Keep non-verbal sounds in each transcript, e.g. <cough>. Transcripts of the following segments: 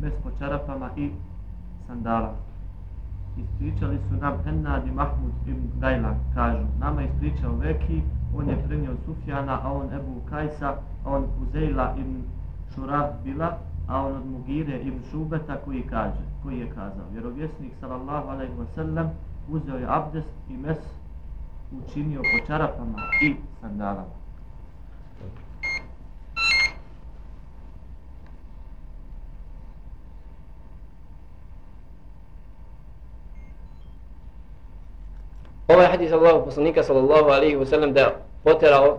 mes po čarapama i sandalama. Ispričali su nam Ennad i Mahmud ibn Gajla, kažu. Nama ispričao Veki, on je prenio Sufjana, a on Ebu Kajsa, a on Uzejla ibn Šurah bila, a on od Mugire ibn Šubeta koji kaže, koji je kazao. Vjerovjesnik sallallahu alaihi wa sallam uzeo je abdest i mes učinio po čarapama i sandalama. Ovaj hadis Allahu poslanika sallallahu alaihi wasallam da poterao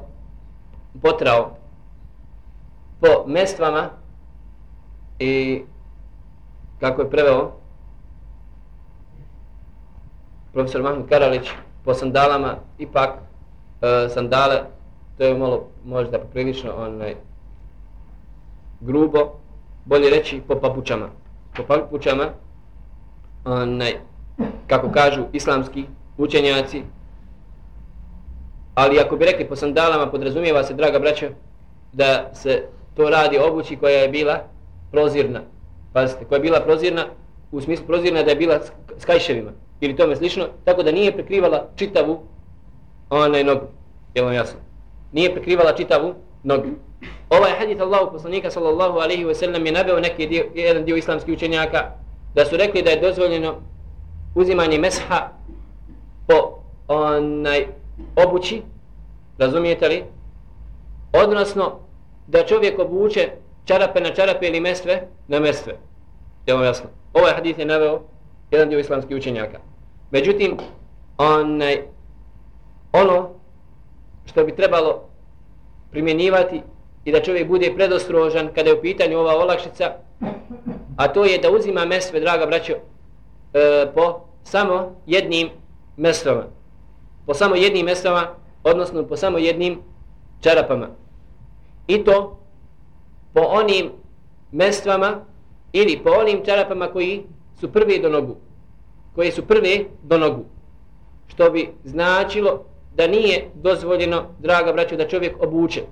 potrao po mestvama i kako je preveo profesor Mahmud Karalić po sandalama ipak e, sandale to je malo možda poprilično onaj grubo bolje reći po papučama. Po papučama onaj kako kažu islamski učenjaci. Ali ako bi rekli po sandalama podrazumijeva se draga braća da se to radi obući koja je bila prozirna. Pazite koja je bila prozirna u smislu prozirna da je bila s kajševima ili tome slično tako da nije prekrivala čitavu onaj nogu. Je vam jasno? Nije prekrivala čitavu nogu. Ovaj hadith Allahu poslanika sallallahu alaihi wa sallam je nabeo neki dio, jedan dio islamskih učenjaka da su rekli da je dozvoljeno uzimanje mesha po onaj obući, razumijete li? Odnosno, da čovjek obuče čarape na čarape ili mestve na mestve. Je vam jasno? Ovaj hadith je naveo jedan dio islamskih učenjaka. Međutim, onaj, ono što bi trebalo primjenjivati i da čovjek bude predostrožan kada je u pitanju ova olakšica, a to je da uzima mesve, draga braćo, e, po samo jednim mestvama. Po samo jednim mestvama, odnosno po samo jednim čarapama. I to po onim mestvama ili po onim čarapama koji su prvi do nogu. Koje su prve do nogu. Što bi značilo da nije dozvoljeno, draga braćo, da čovjek obuče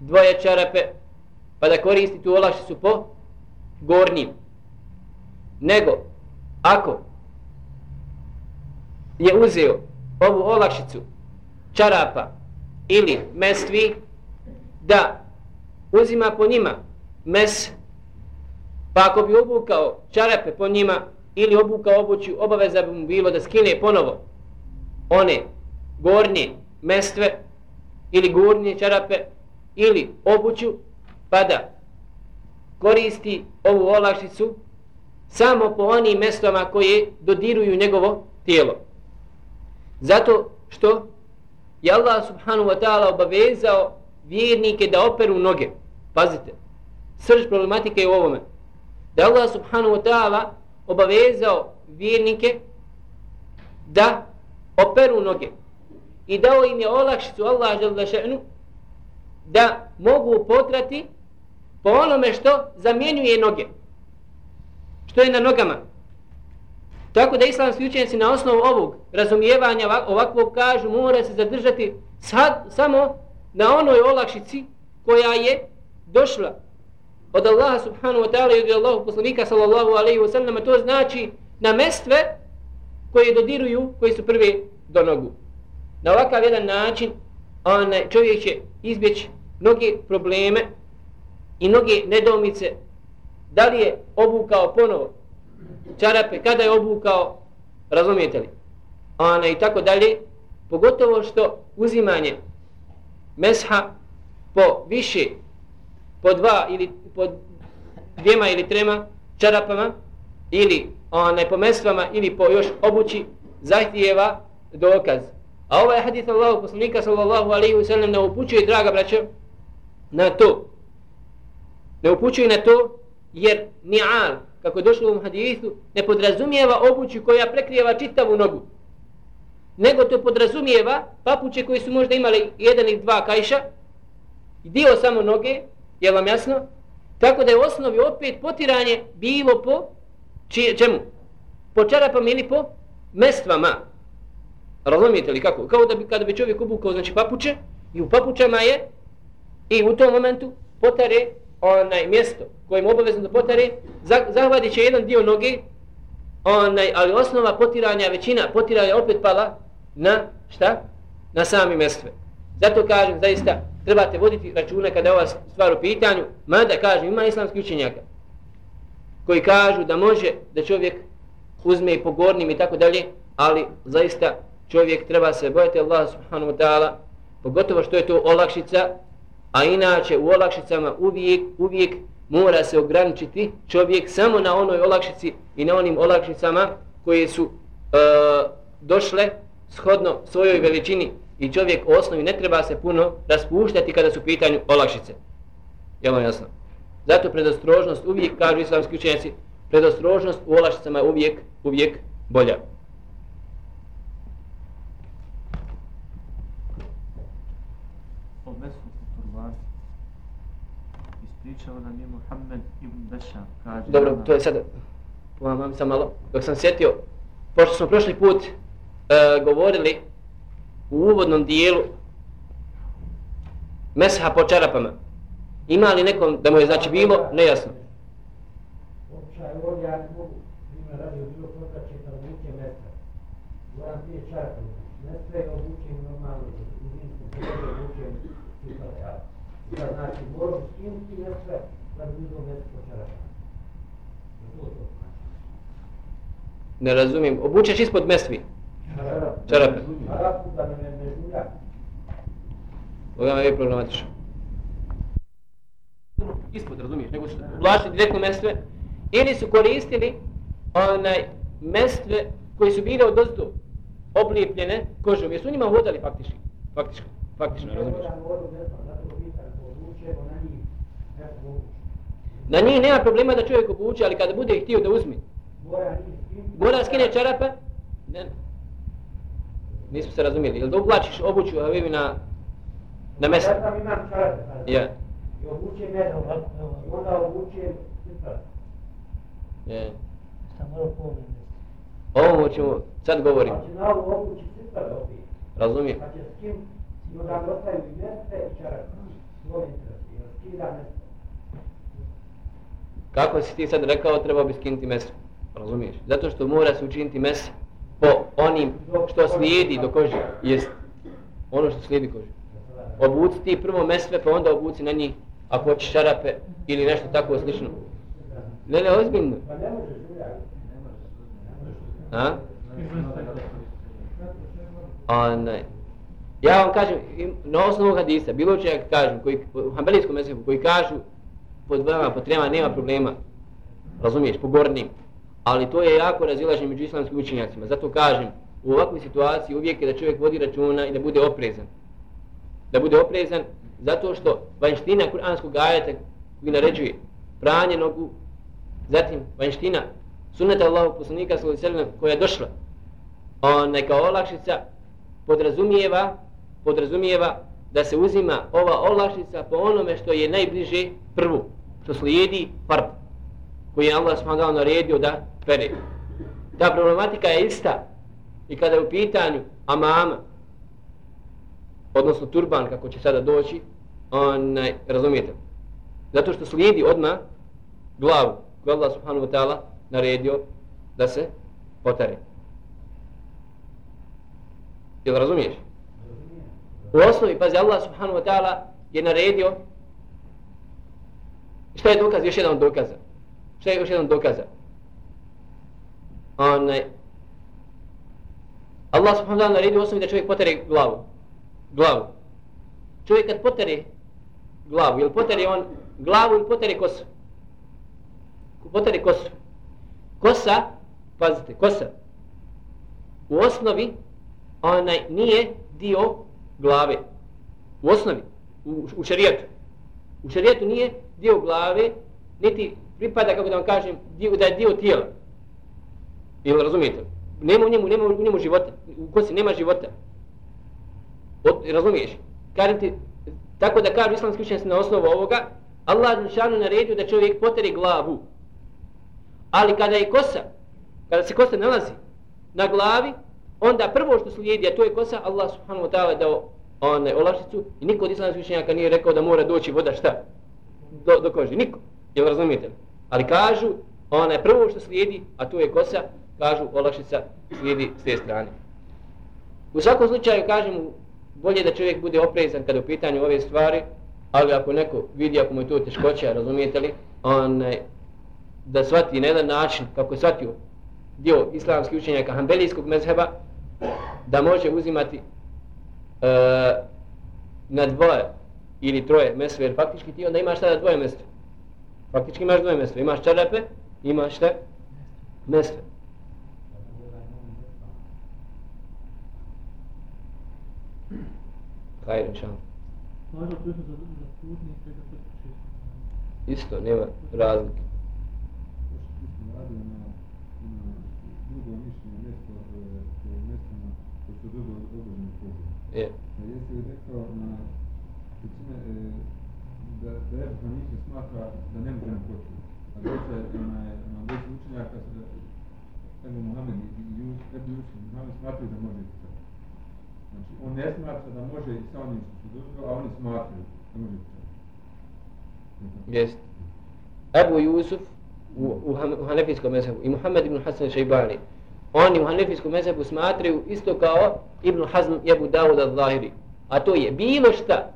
dvoje čarape pa da koristi tu olakšicu po gornjim. Nego, ako je uzeo ovu olakšicu čarapa ili mestvi da uzima po njima mes pa ako bi obukao čarape po njima ili obukao obuću obaveza bi mu bilo da skine ponovo one gornje mestve ili gornje čarape ili obuću pa da koristi ovu olakšicu samo po onim mestama koje dodiruju njegovo tijelo. Zato što je Allah subhanahu wa ta'ala obavezao vjernike da operu noge. Pazite, srž problematike je u ovome. Da Allah subhanahu wa ta'ala obavezao vjernike da operu noge. I dao im je olakšicu Allah žel še'nu da mogu potrati po onome što zamjenjuje noge. Što je na nogama. Tako da islamski učenjaci na osnovu ovog razumijevanja ovakvog kažu mora se zadržati sad, samo na onoj olakšici koja je došla od Allaha subhanahu wa ta'ala i od Allahu poslanika sallallahu alaihi wa sallam to znači na mestve koje dodiruju, koji su prvi do nogu. Na ovakav jedan način onaj čovjek će izbjeći mnoge probleme i mnoge nedomice da li je obukao ponovo čarape, kada je obukao, razumijete li? Ona i tako dalje, pogotovo što uzimanje mesha po više, po dva ili po dvijema ili trema čarapama, ili onaj po mestvama, ili po još obući, zahtijeva dokaz. A ovaj hadith Allahu poslanika sallallahu alaihi wa sallam ne upućuje, draga braćo, na to. Ne upućuje na to, jer ni'al, kako je došlo u hadisu, ne podrazumijeva obuću koja prekrijeva čitavu nogu. Nego to podrazumijeva papuće koji su možda imali jedan ili dva kajša, dio samo noge, je vam jasno? Tako da je u osnovi opet potiranje bilo po čije, čemu? Po čarapama ili po mestvama. Razumijete li kako? Kao da bi kada bi čovjek obukao znači papuče i u papučama je i u tom momentu potare onaj mjesto kojim obavezno da potare, zahvatit će jedan dio noge, onaj, ali osnova potiranja, većina potiranja opet pala na šta? Na sami mestve. Zato kažem, zaista, trebate voditi računa kada je ova stvar u pitanju, mada kažem, ima islamski učenjaka koji kažu da može da čovjek uzme i pogornim i tako dalje, ali zaista čovjek treba se bojati Allah subhanahu wa ta'ala, pogotovo što je to olakšica, a inače u olakšicama uvijek, uvijek mora se ograničiti čovjek samo na onoj olakšici i na onim olakšicama koje su e, došle shodno svojoj veličini i čovjek u osnovi ne treba se puno raspuštati kada su pitanju olakšice. Je vam jasno? Zato predostrožnost uvijek, kažu islamski učenjaci, predostrožnost u olakšicama je uvijek, uvijek bolja. Ispričao nam je Muhammed ibn Bešar. Kaže, Dobro, to je sad, pomam sam malo, dok sam sjetio, pošto smo prošli put uh, govorili u uvodnom dijelu mesha po čarapama. Ima li nekom da mu je znači bilo nejasno? Običaj ovdje ja ne mogu, ima radi od bilo koga će da obuče mesta. Moram prije čarapom. Mesta je obučen normalno, u zinskom pogledu obučen cipale, ja. Da znači, moram skinuti mesta da bi uzao mesta po čarapama. Ne razumijem. Obučeš ispod mestvi? Čarape. Čarapu da me ne žulja. Ovo je problematično. Ispod, razumiješ, nego su oblačili direktno mestve. Ili su koristili onaj mestve koji su bile od ozdu oblijepljene kožom. Jesu u njima hodali faktički? Faktički, faktično, razumiješ? Na njih nema problema da čovjek obuče, ali kada bude htio da uzme, mora skine čarape, ne, nismo se razumijeli, jel da oblačiš obuću Habibi na, na mjesto? Ja sam imam čarape, Ja. i obučem jedno, i onda obučem cipale. Je. Šta mora pogled? Ovo ćemo, sad govorim, Pa će na ovu obući cipale opet. razumijem. Pa će skin, i onda mi ostaju i mjeste i čarape. Kako si ti sad rekao, treba bi skinuti meso. Razumiješ? Zato što mora se učiniti meso po onim što slijedi do kože. Jest ono što slijedi kože. Obuci ti prvo mesve, pa onda obuci na njih ako hoćeš šarape ili nešto tako slično. Ne, ne, ozbiljno. A? ne. A? ne. Ja vam kažem, na osnovu hadisa, bilo će kažem, koji, u hambelijskom meseku, koji kažu po dvama, po trema, nema problema. Razumiješ, po gornim. Ali to je jako razilaženje među islamskim učenjacima. Zato kažem, u ovakvoj situaciji uvijek je da čovjek vodi računa i da bude oprezan. Da bude oprezan zato što vanština kuranskog ajeta koji naređuje pranje nogu, zatim vanština sunneta Allahog poslanika sallallahu alejhi ve sellem koja je došla onaj kao olakšica podrazumijeva podrazumijeva da se uzima ova olakšica po onome što je najbliže prvu što slijedi fard koji je Allah smagao naredio da pere ta problematika je ista i kada je u pitanju amama odnosno turban kako će sada doći onaj, razumijete zato što slijedi odmah glavu koju Allah subhanahu wa ta'ala naredio da se potare. Jel razumiješ? U osnovi, pazi, Allah subhanahu wa ta'ala je naredio Šta je dokaz? Još jedan od dokaza. Šta je još jedan od dokaza? Onaj, Allah subhanahu wa ta'ala naredio u osnovi da čovjek potere glavu. Glavu. Čovjek kad potere glavu, jel potere on glavu ili potere kosu? Potere kosu. Kosa, pazite, kosa, u osnovi onaj nije dio glave. U osnovi, u, u šarijetu. U šarijetu nije dio glave, niti pripada, kako da vam kažem, dio, da je dio tijela. Ili razumijete? Nema u njemu, nema u njemu života. U kosi nema života. Od, razumiješ? Kažem ti, tako da kažu islamski učenjaci na osnovu ovoga, Allah šanu naredio da čovjek poteri glavu. Ali kada je kosa, kada se kosa nalazi na glavi, onda prvo što slijedi, a to je kosa, Allah subhanahu wa ta'ala dao onaj olašicu i niko od islamskih učenjaka nije rekao da mora doći voda šta? do, do kože, niko. Jel razumijete? Ali kažu, ona je prvo što slijedi, a to je kosa, kažu olašica slijedi s te strane. U svakom slučaju kažem bolje da čovjek bude oprezan kada u pitanju ove stvari, ali ako neko vidi ako mu je to teškoća, razumijete li, onaj, da shvati na jedan način kako je shvatio dio islamskih učenjaka hanbelijskog mezheba, da može uzimati uh, na dvoje ili troje mesve, jer faktički ti onda imaš tada dvoje mesve. Faktički imaš dvoje mesve. Imaš čarape, imaš šta? Mesve. Hajde, da se Isto, nema razlike. radio na, na drugo mišljenje mjesto, e, po mjestima koje su drugo odložene A jesi li rekao na većine, e, da, da je Hanife smatra da ne možemo početi. A doća je na, na veći učenjaka, da, Ebu Muhammed i Jus, Ebu Jus i Muhammed smatraju da može početi. Znači, on ne smatra da može i sa onim što su drugo, a oni smatraju da može početi. Jest. Ebu Jusuf u, u, u Hanefijskom mezhebu i Muhammed ibn Hasan Šeibani, oni u Hanefijskom mezhebu smatraju isto kao Ibn Hazm i Ebu Dawud al-Zahiri. A to je bilo šta,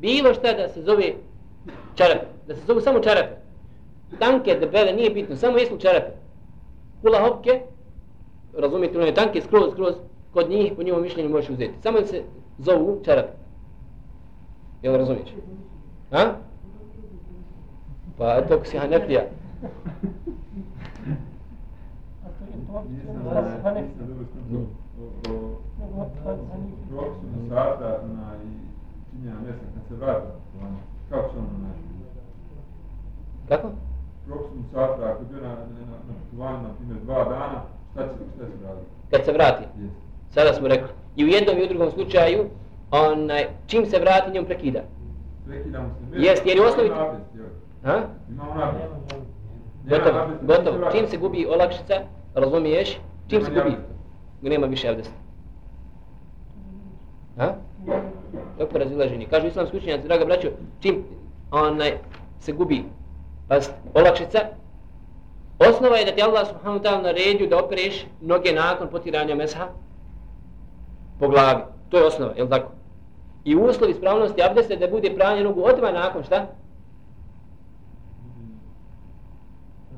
bilo šta da se zove čarape, da se zove samo čarape. Tanke, debele, nije bitno, samo jesu čarape. Kula hopke, razumijete, one tanke, skroz, skroz, kod njih, po njemu mišljenju možeš uzeti. Samo se zovu čarape. Jel razumiješ? Ha? Pa to si Hanefija. Nisam da nisam dobro skupo o, o propisu Musata na i činjenja mjesta kad se vrata putovanje. Kako će ono naći? Kako? Propisu Musata ako je bio na, na, na putovanju, na primjer, dva dana, šta će, šta će raditi? Kad se vrati. Jesi. Sada smo rekli. I u jednom i u drugom slučaju, onaj, čim se vrati, njom prekida. Prekidamo se. Jest, jer je osnovi- jel? Ha? Imamo nabest. Gotovo, gotovo. Čim se gubi olakšica, razumiješ? Čim se gubi, nema više abdesta. Ha? Tako razilaženje. Kažu islamski učenjaci, draga braćo, čim onaj, se gubi pa olakšica, osnova je da ti Allah subhanahu ta'ala naredio da opereš noge nakon potiranja mesha po glavi. To je osnova, je li tako? I uslov ispravnosti abdesta da bude pranje nogu odmah nakon šta?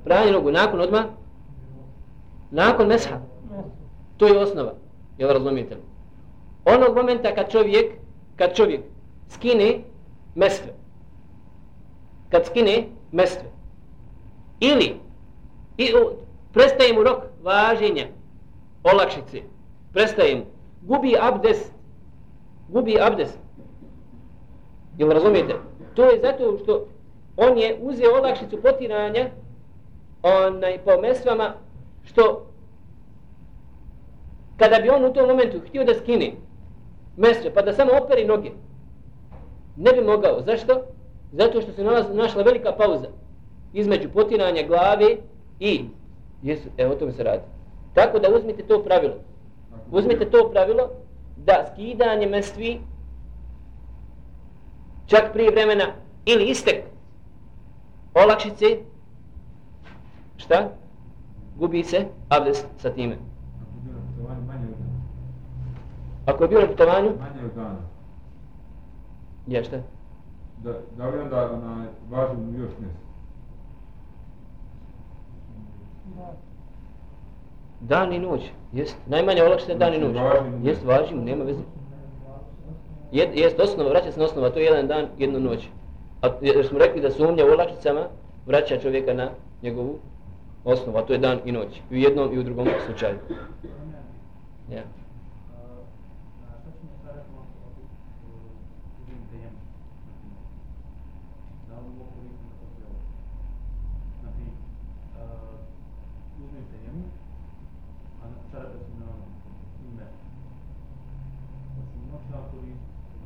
Pranje nogu nakon odmah? Nakon mesha. To je osnova. Jel razumijete li? Onog momenta kad čovjek, kad čovjek skine mesve. Kad skine mesve. Ili i, u, prestaje mu rok važenja olakšice. Prestaje mu. Gubi abdest. Gubi abdest. Jel razumijete? To je zato što on je uzeo olakšicu potiranja onaj, po mesvama što kada bi on u tom momentu htio da skine mesre, pa da samo operi noge ne bi mogao. Zašto? Zato što se nalaz, našla velika pauza između potiranja glave i jesu, evo o tome se radi. Tako da uzmite to pravilo. Uzmite to pravilo da skidanje mestvi čak prije vremena ili istek olakšice šta? Gubi se abdest sa time. Ako je bio na putovanju, manje od dana. je šta? Da, da li onda ona, važi mu još mjesto? Dan i noć, jest. Najmanje olakšice dan i Znači, noć. Jest, važi mu, nema veze. Jed, jest osnova, vraća se na osnova, to je jedan dan, jednu noć. A jer smo rekli da sumnja u olakšicama vraća čovjeka na njegovu osnova, to je dan i noć. I u jednom i u drugom slučaju. Yeah. Šta ćemo sad rekao uzim tejemu? Da li mogu koristiti na posle ovo? Znači, uzmem tejemu, a na čarape su na ime. Osim noća koristiti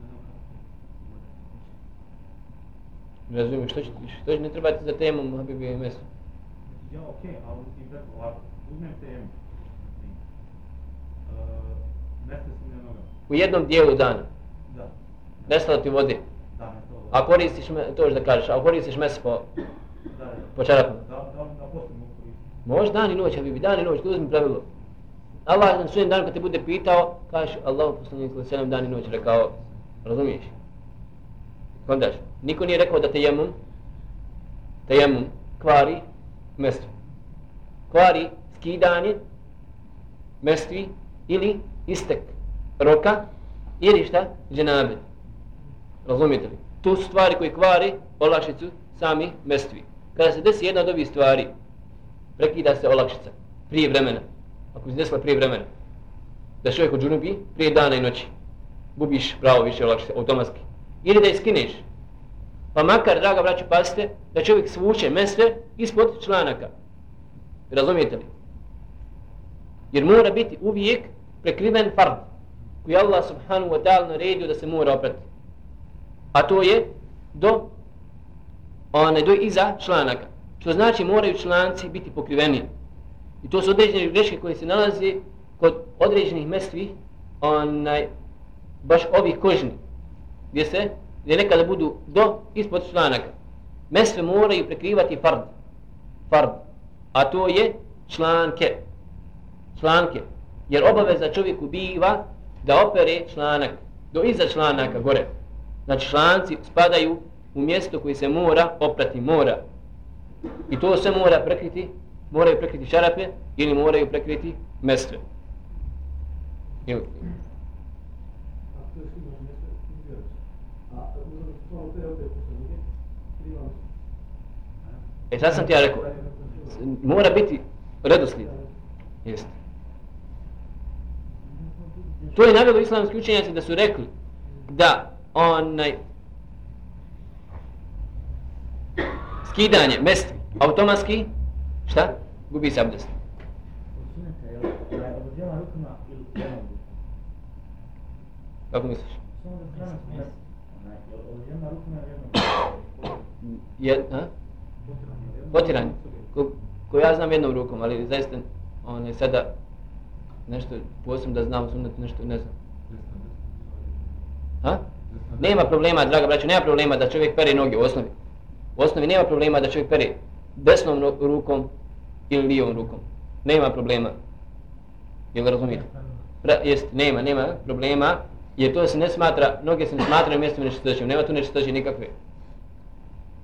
na nokatu. Ne razumijem, što će, što će ne trebati za temom Habibi i Mesu? Ja, okej, okay, ali ti tako ovako, uzmem mi na nogama. U jednom dijelu dana. Da. Nestalo ti vode. Da, mjesto ovo. A koristiš, me, to još da kažeš, a koristiš mes po, po čarapama. Da, da, da poslije mogu koristiti. Može dan i noć, Habibi, dan i noć, to uzmi pravilo. Allah na svojim dan kad te bude pitao, kažeš Allah poslanik ili sedam dan i noć rekao, razumiješ? Kondaš, niko nije rekao da tejemum, tejemum kvari mestvi. Kvari skidanje mestvi ili istek roka ili šta? Dženabe. Razumijete li? To su stvari koje kvari olakšicu sami mestvi. Kada se desi jedna od ovih stvari, prekida se olakšica prije vremena. Ako se desila prije vremena, da čovjek u džunubi prije dana i noći, gubiš pravo više olakšice, automatski. Ili da je skineš. Pa makar, draga braću, pazite, da čovjek svuče mesve ispod članaka. Razumijete li? Jer mora biti uvijek prekriven fard koji Allah subhanahu wa ta'ala naredio da se mora oprati. A to je do one do iza članaka. Što znači moraju članci biti pokriveni. I to su određene greške koje se nalaze kod određenih mestvi onaj, baš ovih kožnih. Gdje se, gdje nekada budu do ispod članaka. Mesve moraju prekrivati fard. Fard. A to je članke. Članke. Jer obaveza čovjeku biva da opere članak do iza članaka gore. Znači članci spadaju u mjesto koji se mora oprati, mora. I to se mora prekriti, moraju prekriti šarape ili moraju prekriti mestve. Ili, A to je sigurno mjesto izbjerač. A uzmano stvarno te opet poslanike, krivam se e sad sam ti ja rekao, mora biti redoslijed. Jeste. To je navjelo islamski učenjaci da su rekli da onaj skidanje mesti automatski šta? Gubi se abdest. Kako misliš? Samo da strana smjesta. Onaj, jel obodjela rukama ili jednom? Je, a? Potiran, Ko, ko ja znam jednom rukom, ali zaista on je sada nešto posebno da znam sunnet nešto ne znam. Ha? Nema problema, draga braćo, nema problema da čovjek pere noge u osnovi. U osnovi nema problema da čovjek pere desnom rukom ili lijevom rukom. Nema problema. Jel razumijete? Pra, jest, nema, nema problema, jer to se ne smatra, noge se ne smatraju mjestom nečistoćem, nema tu nečistoće nikakve.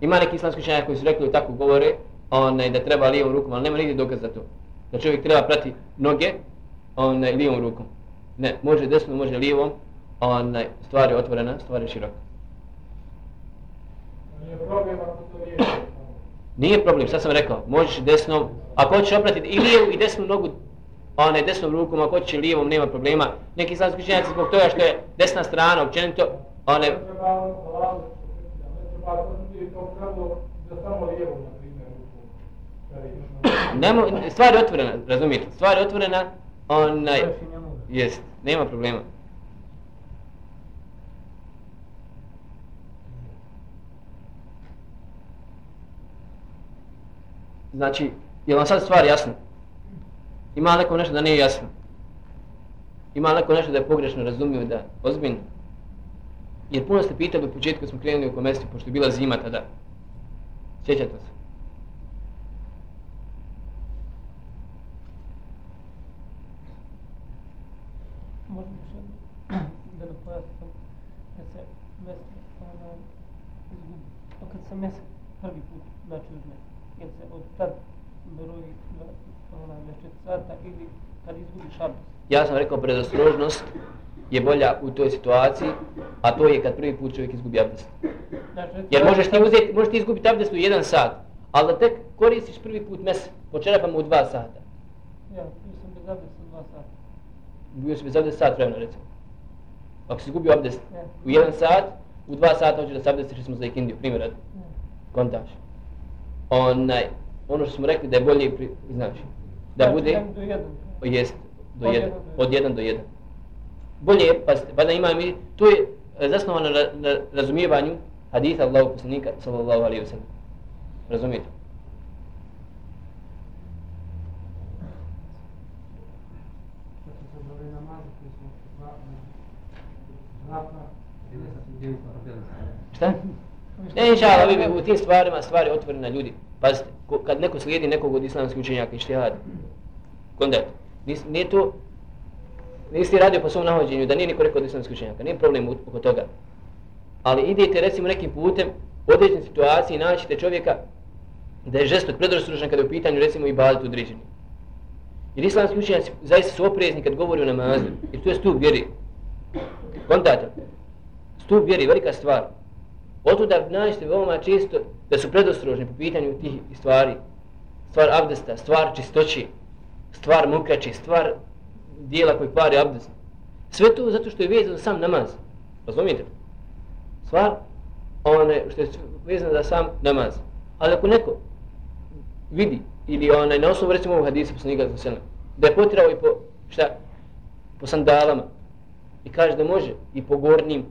Ima neki islamski učenjaka koji su rekli tako govore, onaj, da treba lijevom rukom, ali nema nigdje dokaz za to. Da čovjek treba prati noge onaj, lijevom rukom. Ne, može desno, može lijevom, onaj, stvar je otvorena, stvar je široka. Nije problem ako to nije. Nije problem, sad sam rekao, možeš desnom, ako hoćeš opratiti i lijevu i desnu nogu, onaj desnom rukom, ako hoćeš i lijevom, nema problema. Neki islamski učenjaci zbog toga što je desna strana, općenito, one, Ne treba treba to pravilo da samo lijevo, na primjer, nemo, stvar je otvorena, razumijete, stvar je otvorena, onaj, Još i njemu. jest, nema problema. Znači, je vam sad stvar jasna? Ima neko nešto da nije jasno? Ima neko nešto da je pogrešno razumio da ozbiljno? Jer puno ste pitali u početku smo krenuli u komesti, pošto je bila zima tada. Sjećate se? Možda još jedno, <clears throat> da ne pojasnim, kad se mes izgubi. Kad se mes prvi put znači uzme, jel se od tad broji dva, ona, 24 sata ili kad izgubi šabos. Ja sam rekao predostrožnost je bolja u toj situaciji, a to je kad prvi put čovjek izgubi abdest. Jer možeš ti uzeti, možeš ti izgubiti abdest u jedan sat, ali da tek koristiš prvi put mes po čerapama u dva sata. Ja, bio sam bez abdesta dva sata. Bio si bez abdesta sat vremena recimo. Ako si izgubio abdest Ja. u jedan sat, u dva sata hoćeš da se abdestiš recimo za ikindiju, primjer. Ja. Kontaš. Onaj, ono što smo rekli da je bolje, pri, znači, da bude, jedan do jedan. jest, do Od do od jedan do jedan. Bolje je, pa da imam, to je eh, zasnovano na, na razumijevanju haditha Allahu poslanika, sallallahu alaihi wa sallam. Razumijete? Šta? Ne, inša Allah, vi u tim stvarima stvari otvorene na ljudi. Pazite, kad neko slijedi nekog od islamskih učenjaka i štihada, kondajte, nije to, nisi radio po svom nahođenju, da nije niko rekao od islamskih učenjaka, nije problem oko toga. Ali idete recimo nekim putem, u određenoj situaciji naćete čovjeka da je žestok predostrožan kada je u pitanju recimo i badet određeni. Jer islamski učenjaci zaista su oprezni kad govori o namazu, jer to je stup vjeri. Kontate, stup vjeri, velika stvar. Otuda naćete veoma često da su predostrožni po pitanju tih stvari. Stvar abdesta, stvar čistoći, stvar mukači, stvar dijela koji kvari abdest. Sve to zato što je vezano za sam namaz. Razumijete? Stvar one što je vezano za sam namaz. Ali ako neko vidi ili onaj na osnovu recimo ovog hadisa poslanika za sene, da je potirao i po šta? Po sandalama i kaže da može i po gornjim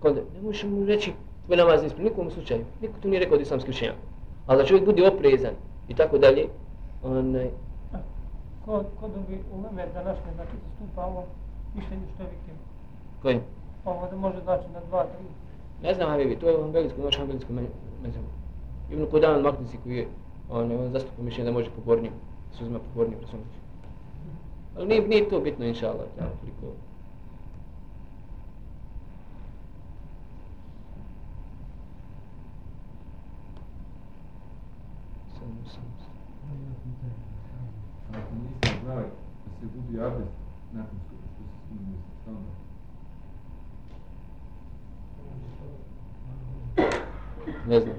kod, ne možeš mu reći tvoj namaz ne ispravljen, nikom slučaju. Niko tu nije rekao od islamskih učenjaka. Ali da čovjek bude oprezan i tako dalje, onaj, Ko, ko dobi u meme današnje, znači zastupa ovo mišljenje što je viktim. koji? Ovo da može znači na dva, tri. Ne znam Habibi, to je on belgijsko, naš belgijsko mezhebo. Ibn Kudan Maknisi koji je, on, on zastupa mišljenje da može po gornjim, se uzima po gornjim, razumiješ. Ali nije, nije to bitno, inša Allah, ja, toliko. Sam, sam, sam. Ako niste znali da se gubi abdest nakon što što se skinu mjesto, šta onda? Ne znam.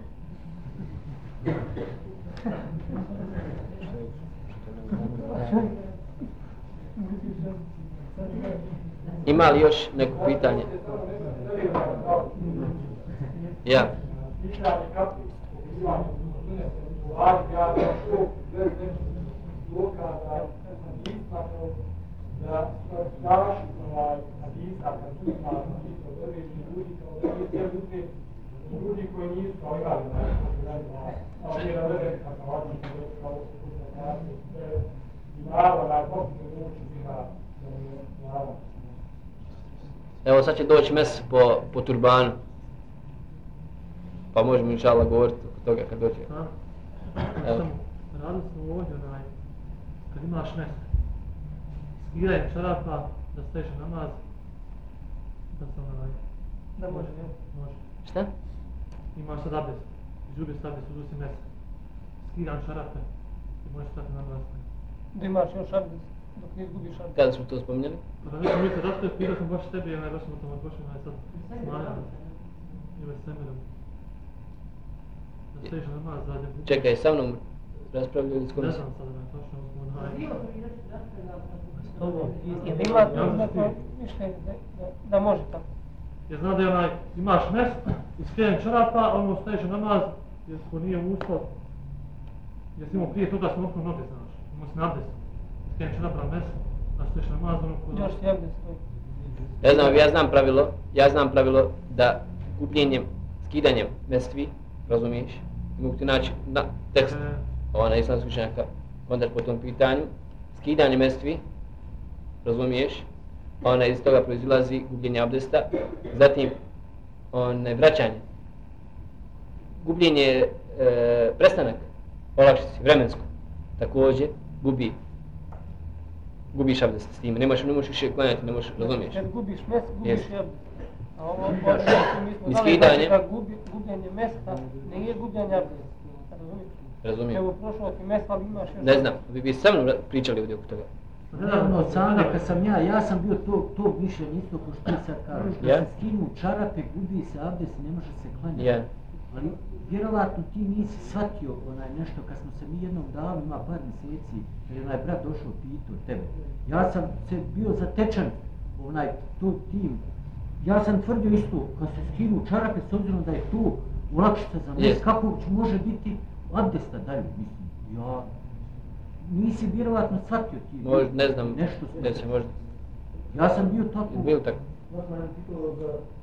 Ima li još neko pitanje? Ja. da daš da, hadis, a kad ljudi, da ljudi, koji nisu kao imali, znači, kao da kako ovdje, kao i pravo na potpuno moći biha, da pravo. Evo sad će doći mes po, po turbanu. Pa možemo inša Allah govoriti oko toga kad dođe. Evo. Radili smo ovdje onaj, kad imaš mes, skidaj čarapa, da staješ na namaz, da se onaj, Da može, jel? može. Šta? Imaš sad abdest, izgubi se abdest, uzusi mes, skidam čarape i možeš stati na namaz. Da imaš još abdest, dok ne izgubiš abdest. Kada smo to spominjali? Pa da nećemo vidjeti, zato je pitao sam baš tebi, onaj, baš sam o tome došao, onaj sad, smanjam, ili s temelom. Da staješ na namaz, zadnje. Čekaj, sa mnom raspravljali s kojim Ne sam? znam sad, onaj, točno, onaj, Ovo, jel imate neko mišljenje da, da, da može tako? Ja znam da je onaj, imaš mes, iskrenem čarapa, ono staješ na namaz, jer ko nije uslov, jer si imao prije toga smo okno noge, znaš, imao si nabdes, mes, ono. Još stoji. Ja znam, ja znam pravilo, ja znam pravilo da gubljenjem, skidanjem mestvi, razumiješ, mogu ti naći na tekst, E, ova na islamskog učenjaka, onda po tom pitanju, skidanje mestvi, razumiješ, ona iz toga proizilazi gubljenje abdesta, zatim one, vraćanje, gubljenje, e, prestanak, olakšici, vremensko, također gubi, gubiš abdest s time, ne možeš, ne možeš više klanjati, ne možeš, razumiješ. Kad gubiš mes, gubiš Jeste. i abdest. A ovo, ovo što mi smo Ni znali, skidanje. da gubi, gubljenje mesta nije gubljenje abdesta. Razumiješ? Razumijem. Evo prošlo ti mesta, ali imaš još... Ne znam, vi bi sa mnom pričali ovdje oko toga. od same kad sam ja, ja sam bio to, to mišljenje isto ko što ti sad kažeš. Da Ja. se skinu čarape, gubi se abdest i ne može se klanjati. Ja. Ali vjerovatno ti nisi shvatio onaj nešto kad smo se mi jednom davali, ima par mjeseci, kad je onaj brat došao pitao tebe. Ja sam se bio zatečen onaj tu tim. Ja sam tvrdio isto, kad se skinu čarape s obzirom da je tu ulakšica za Jest. kako uopće može biti abdesta dalje, mislim. Ja, nisi vjerovatno shvatio ti. Možda, ne znam, Nešto ne se možda. Ja sam bio tako. Bilo tako. Možda nam pitao ako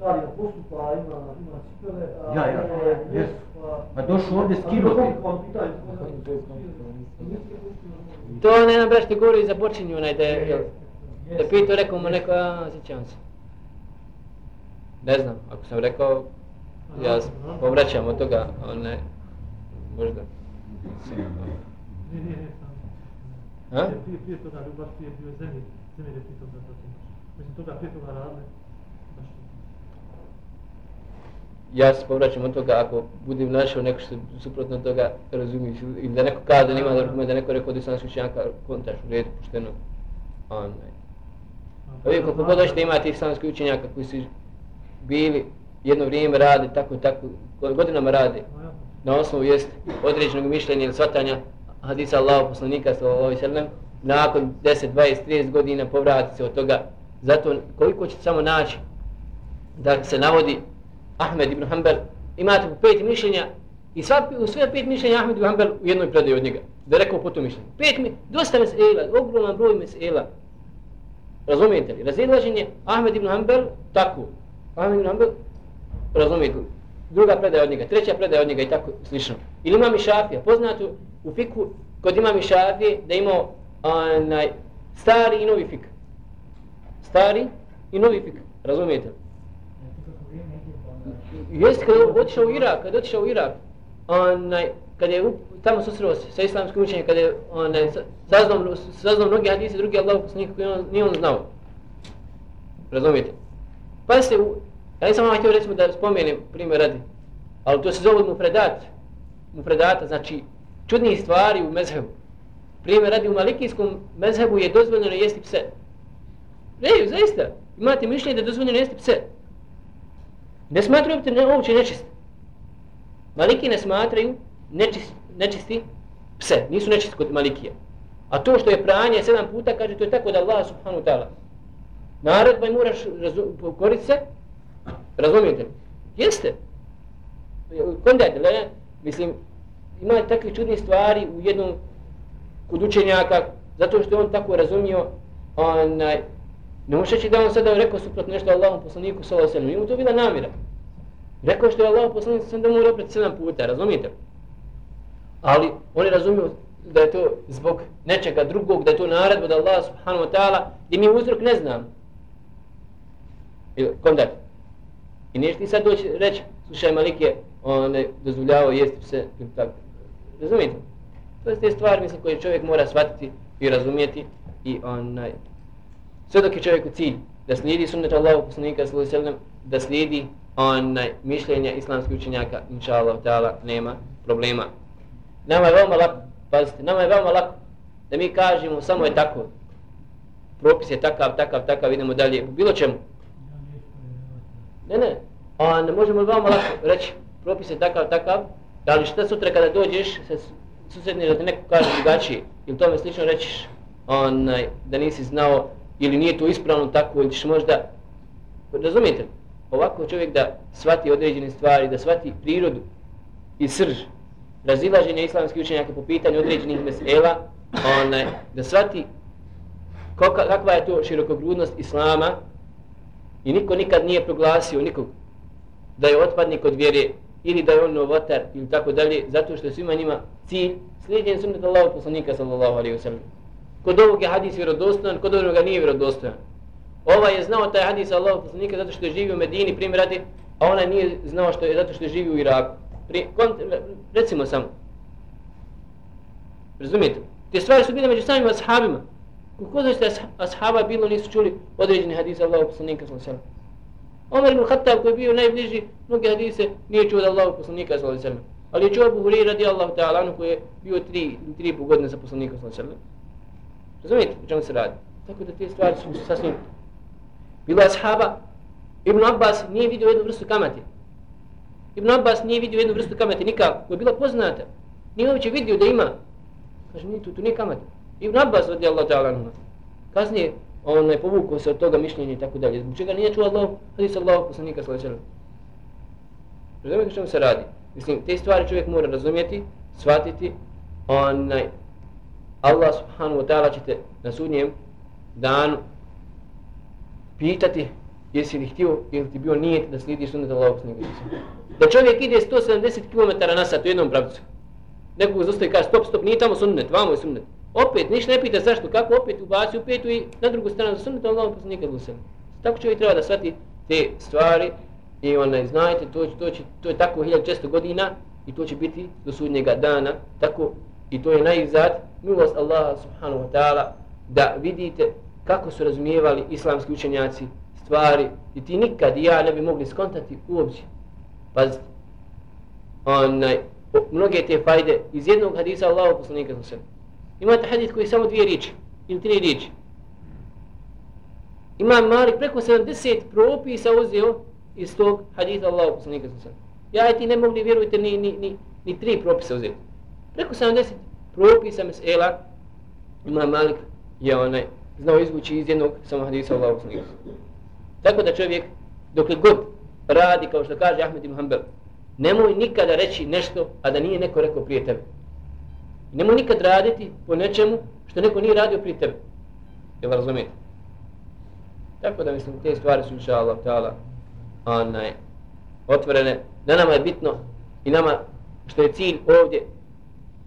Darija postupa, ima, ima cipele, a Ja, ja, ovo je jes. Pa došao ovdje A skinuti. To ne nam braš ti govori za počinju onaj da je, da pitao rekao mu neko, a, sjećam se. Ne znam, ako sam rekao, ja povraćam od toga, one, možda. Nije, nije, samo. Ha? Prije, prije toga, baš prije bio zemlji, zemlji je pitao da to imaš. Mislim, toga prije toga radili, baš ja se povraćam od toga ako budem našao neko što suprotno toga razumiješ ili da neko kaže da nema argument da neko rekao da sam učenjaka kontaš u redu pošteno onaj Pa vi koliko god hoćete imati islamskih učenjaka koji su bili jedno vrijeme rade tako tako godinama rade na osnovu jest određenog mišljenja ili svatanja hadisa Allahu poslanika sallallahu alejhi ve sellem nakon 10 20 30 godina povrati se od toga. Zato koliko ćete samo naći da se navodi Ahmed ibn Hanbal, imate po pet mišljenja i sva, u sve pet mišljenja Ahmed ibn Hanbal u jednoj predaji od njega. Da rekao po to mišljenje. Pet mi, dosta mesela, ogroman broj mesela. Razumijete li? Razilaženje Ahmed ibn Hanbal, tako. Ahmed ibn Hanbal, razumijete li? Druga predaja od njega, treća predaja od njega i tako slično. Ili imam i šafija, poznato u fiku kod imam i šafije da imao onaj, stari i novi fik. Stari i novi fik, razumijete li? Jeste kad je otišao u Irak, kad je otišao u Irak, onaj, kad je tamo susreo se sa islamskim učenjem, kad je onaj, saznao, saznao mnogi hadise, drugi Allah poslanik koji on, nije on znao. Razumijete? Pa se, ja nisam vam htio recimo da spomenem primjer radi, ali to se zove mu predat, mu predata, znači čudnih stvari u mezhebu. Primjer radi u malikijskom mezhebu je dozvoljeno jesti pse. Ne, zaista, imate mišljenje da je dozvoljeno jesti pse. Ne smatraju te ne, uopće nečisti. Maliki ne smatraju nečist, nečisti pse. Nisu nečisti kod Malikije. A to što je pranje sedam puta, kaže, to je tako da Allah subhanu ta'ala. Naredba pa i moraš koristiti se. Razumijete li? Jeste. Kondajte, le, mislim, ima takve čudne stvari u jednom kod učenjaka, zato što on tako razumio, onaj, Ne možeš reći da on sada rekao suprotno nešto Allahom poslaniku sa sallam. Nije mu to bila namira. Rekao što je Allah poslanik sam da mu opet sedam puta, razumijete? Ali oni razumiju da je to zbog nečega drugog, da je to naredba da Allah subhanahu wa ta'ala, gdje mi uzrok ne znam. Ili, kondat. I nešto ti sad doći reći, slušaj Malik je on dozvoljavao jesti pse, ili tako. Razumijete? To je te stvari mislim, koje čovjek mora shvatiti i razumijeti i onaj, sve dok je čovjek cilj da slijedi sunnet Allahu poslanika sallallahu alejhi da slijedi onaj mišljenja islamskih učenjaka inshallah taala nema problema. Nama je veoma lako pazite nama je veoma lako da mi kažemo samo je tako. Propis je takav takav takav idemo dalje bilo čemu. Ne ne a ne možemo veoma lako reći propis je takav takav ali šta sutra kada dođeš se susretniš da ti neko kaže drugačije ili tome slično rećiš onaj, da nisi znao ili nije to ispravno tako ili ćeš možda razumijete? Ovako čovjek da svati određene stvari da svati prirodu i srž razilaženja islamskih učenjaka po pitanju određenih mesela onaj, da svati kakva je to širokogrudnost islama i niko nikad nije proglasio nikog da je otpadnik od vjere ili da je on novotar ili tako dalje zato što je svima njima cilj slijedjen sunnet Allahog poslanika sallallahu alaihi wa sallam. Kod ovog je hadis vjerodostojan, kod ovog nije vjerodostojan. Ovaj je znao taj hadis Allahov poslanika zato što je živio u Medini, primjer radi, a ona nije znao što je zato što je živio u Iraku. Pri, kont, recimo samo. Razumijete? Te stvari su bile među samim ashabima. Kako znači da ashaba bilo nisu čuli određeni hadis Allahov poslanika sallallahu alejhi ve sellem. Omer ibn Khattab koji je bio najbliži mnoge hadise nije čuo od Allahov poslanika sallallahu alejhi ve sellem. Ali je čuo Abu Hurajra radijallahu ta'ala anhu koji je bio 3 3 godine sa poslanikom sallallahu alejhi ve sellem. Razumijete o čemu se radi? Tako da te stvari su sasvim... Bilo je ashaba, Ibn Abbas nije vidio jednu vrstu kamate. Ibn Abbas nije vidio jednu vrstu kamate nikako, koja je bila poznata. Nije uopće vidio da ima. Kaže, nije tu, tu nije kamate. Ibn Abbas radi Allah ta'ala anhu. Kasnije, on je povukao se od toga mišljenja i tako dalje. Zbog čega nije čuo Allah, hadis Allah poslanika sallallahu Razumijete što se radi? Mislim, te stvari čovjek mora razumijeti, shvatiti, onaj, Allah subhanahu wa ta'ala ćete na sudnjem danu pitati jesi li htio ili ti bio nijet da slidiš sunnet Allahog snega. Da čovjek ide 170 km na sat u jednom pravcu. Nekog zostaje kaže stop, stop, nije tamo sunnet, vamo je sunnet. Opet, ništa ne pita zašto, kako opet ubaci u petu i na drugu stranu za sunnet Allahog snega. Tako čovjek treba da shvati te stvari I onaj, znajte, to, to, će, to je tako 1600 godina i to će biti do sudnjega dana, tako i to je najizad milost Allaha subhanahu wa ta'ala da vidite kako su razumijevali islamski učenjaci stvari i ti nikad i ja ne bi mogli skontati uopće. Pazite, onaj, mnoge te fajde iz jednog hadisa Allahu poslanika sa sebe. Imate hadis koji je samo dvije riječi ili tri riječi. Imam Malik preko 70 propisa uzeo iz tog hadisa Allahu poslanika sa sebe. Ja i ti ne mogli, vjerujte, ni, ni, ni, ni tri propisa uzeti. Preko 70 propisa mesela ima Malik je onaj znao izvući iz jednog samo hadisa Allahu poslanika Tako da čovjek, dokle god radi, kao što kaže Ahmed ibn Hanbel, nemoj nikada reći nešto, a da nije neko rekao prije tebe. Nemoj nikad raditi po nečemu što neko nije radio prije tebe. Jel razumijete? Tako da mislim, te stvari su inša Allah ta'ala onaj, otvorene. Da nama je bitno i nama što je cilj ovdje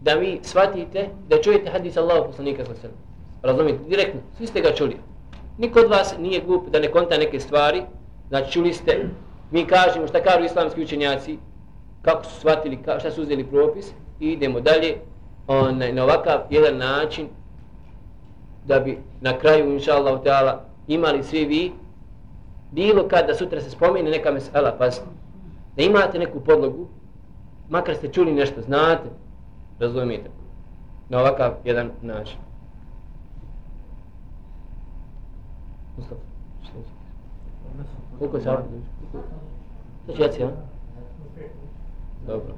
da vi shvatite da čujete hadis Allahu poslanika sa sebe. Razumite, Direktno. Svi ste ga čuli. Niko od vas nije glup da ne konta neke stvari. Znači čuli ste, mi kažemo šta kažu islamski učenjaci, kako su shvatili, šta su uzeli propis i idemo dalje on, na ovakav jedan način da bi na kraju, inša Allah, imali svi vi bilo kad da sutra se spomene neka mesela, pazite, da imate neku podlogu, makar ste čuli nešto, znate, razumijete, na ovakav jedan način. Mustafa, što je? Koliko je sati? Što će jaci, ja? Dobro.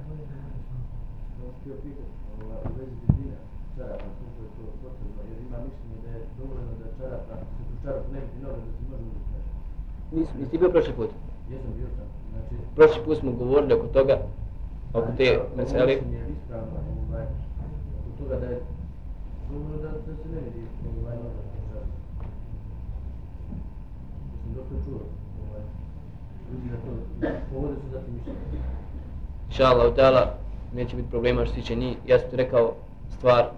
Nisi, nisi bio prošli put? Jesam bio sam. Znači, Prošli put smo govorili oko toga, oko te meseli. Ovaj, oko toga da je dobro da, da se ne vidi ovaj noga. Mislim, dosta čuo. Ovaj, ljudi na to, povode su zatim mišljenje. Inšallah, udala, neće biti problema što se tiče njih. Ja sam ti rekao stvar,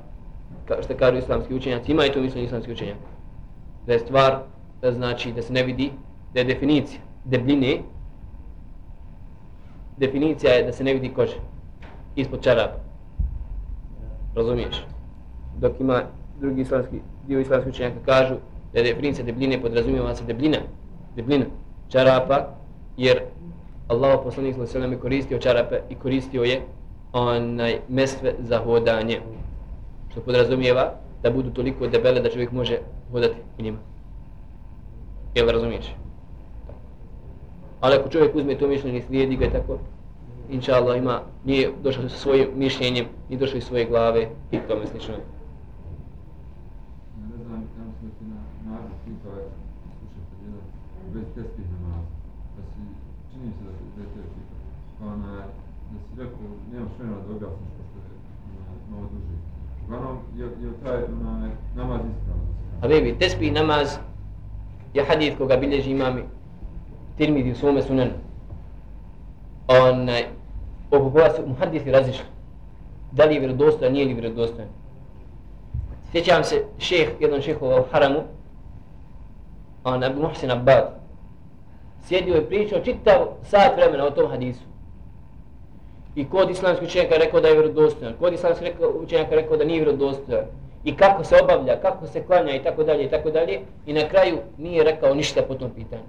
ka, što kažu islamski učenjaci, ima i to mišljenje islamski učenjak. Da je stvar, da znači da se ne vidi, da je definicija debljine, definicija je da se ne vidi kože ispod čarapa. Razumiješ? Dok ima drugi islamski, dio islamski učenjaka kažu da je definicija debljine podrazumijeva se debljina, debljina čarapa, jer Allah poslanik sallallahu alejhi ve koristio čarape i koristio je onaj mestve za hodanje. Što podrazumijeva da budu toliko debele da čovjek može hodati u njima. Jel razumiješ? Ali ako čovjek uzme to mišljenje i slijedi ga tako, inša Allah ima, nije došao sa svojim mišljenjem, nije došao iz svoje glave i tome slično. Ne znam, tamo smo ti na nadu pitao, slušao jedan bez tespih namaz, da si, čini se da si bez tespih, ona, da si rekao, nemaš vremena da objasniš pošto je ona, malo duže. Uglavnom, je, je taj ona, namaz ispravno? A bebi, tespih namaz je hadith koga bilježi imami Tirmidhi u svome sunanu. Onaj, oko koja su muhadisi razišli. Da li je vjerodostojan, nije li vjerodostojan. Sjećam se šeh, jedan šehova u haramu, on Abu Muhsin Abbad, sjedio i pričao čitav sat vremena o tom hadisu. I kod islamskog učenjaka rekao da je vjerodostojan, kod islamskog učenjaka rekao da nije vjerodostojan. I kako se obavlja, kako se klanja i tako dalje i tako dalje. I na kraju nije rekao ništa po tom pitanju.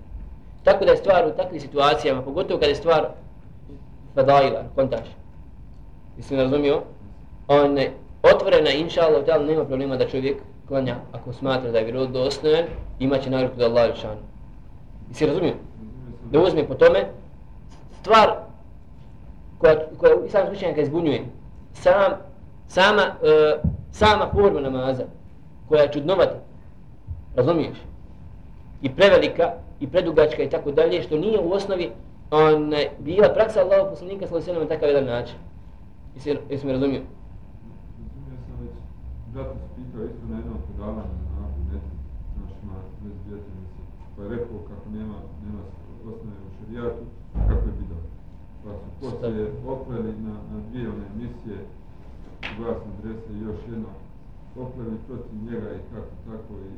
Tako da je stvar u takvim situacijama, pogotovo kada je stvar fadaila, kontaš. Jesi mi razumio? On je otvorena, inša Allah, nema problema da čovjek klanja ako smatra da je vjerodostojan, imaće nagradu da Allah je Jesi razumio? Da uzme po tome, stvar koja, koja islam slučajnjaka izbunjuje, sam, sama, uh, sama forma namaza, koja je čudnovata, razumiješ? I prevelika, i predugačka i tako dalje, što nije u osnovi on, bila praksa Allahog poslanika sallahu sallam na takav jedan način. Jesi, jesi mi razumio? Razumio sam već, brat nas pitao isto na jednom predavanju na bez pa je rekao kako nema, nema osnove u šarijatu, kako je bidao. Pa su poslije opleli na, na dvije one emisije, glasne adrese i još jedno, opleli protiv njega i kako tako i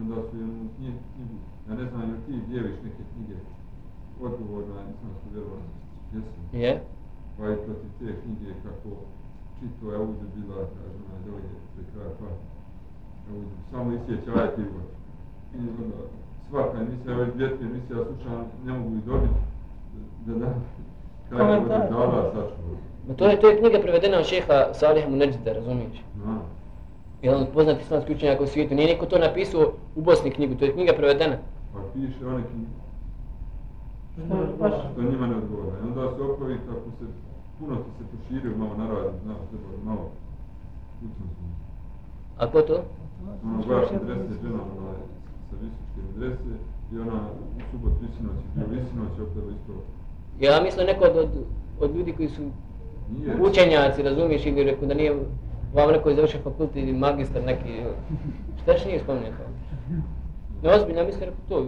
onda su jednu knjigu, ja ne znam, ili ti dijeliš neke knjige odgovor na islamsku vjerovatnost. Jesi? Je? Pa i protiv te knjige kako čito je ovdje bila, kažem, na dolje pre kraja pa. Evo, samo isjeća ajet i uvod. I onda svaka emisija, ove dvije tri emisije ja slušam, ne mogu ih dobiti da da kako da Komentar. dala sačuva. Ma to je, to je knjiga prevedena od šeha Salih Munajida, razumiješ? No. Jedan od poznatih islamskih učenjaka u svijetu. Nije niko to napisao u Bosni knjigu, to je knjiga prevedena. Pa piše o nekim Je što njima ne odgovara. I onda se opovi kako se puno ti se proširio, malo naradi, znaš, treba malo smislu. A ko to? Ono baš adrese žena, ona sa visočke adrese i ona u subot visinoć je bio visinoć, opet isto Ja mislim neko od, od, od ljudi koji su nije. učenjaci, razumiješ, ili rekao da nije vam neko je završio fakultet ili magistar neki, šta će nije spomenuo to? Ne ozbiljno, ja mislim rekao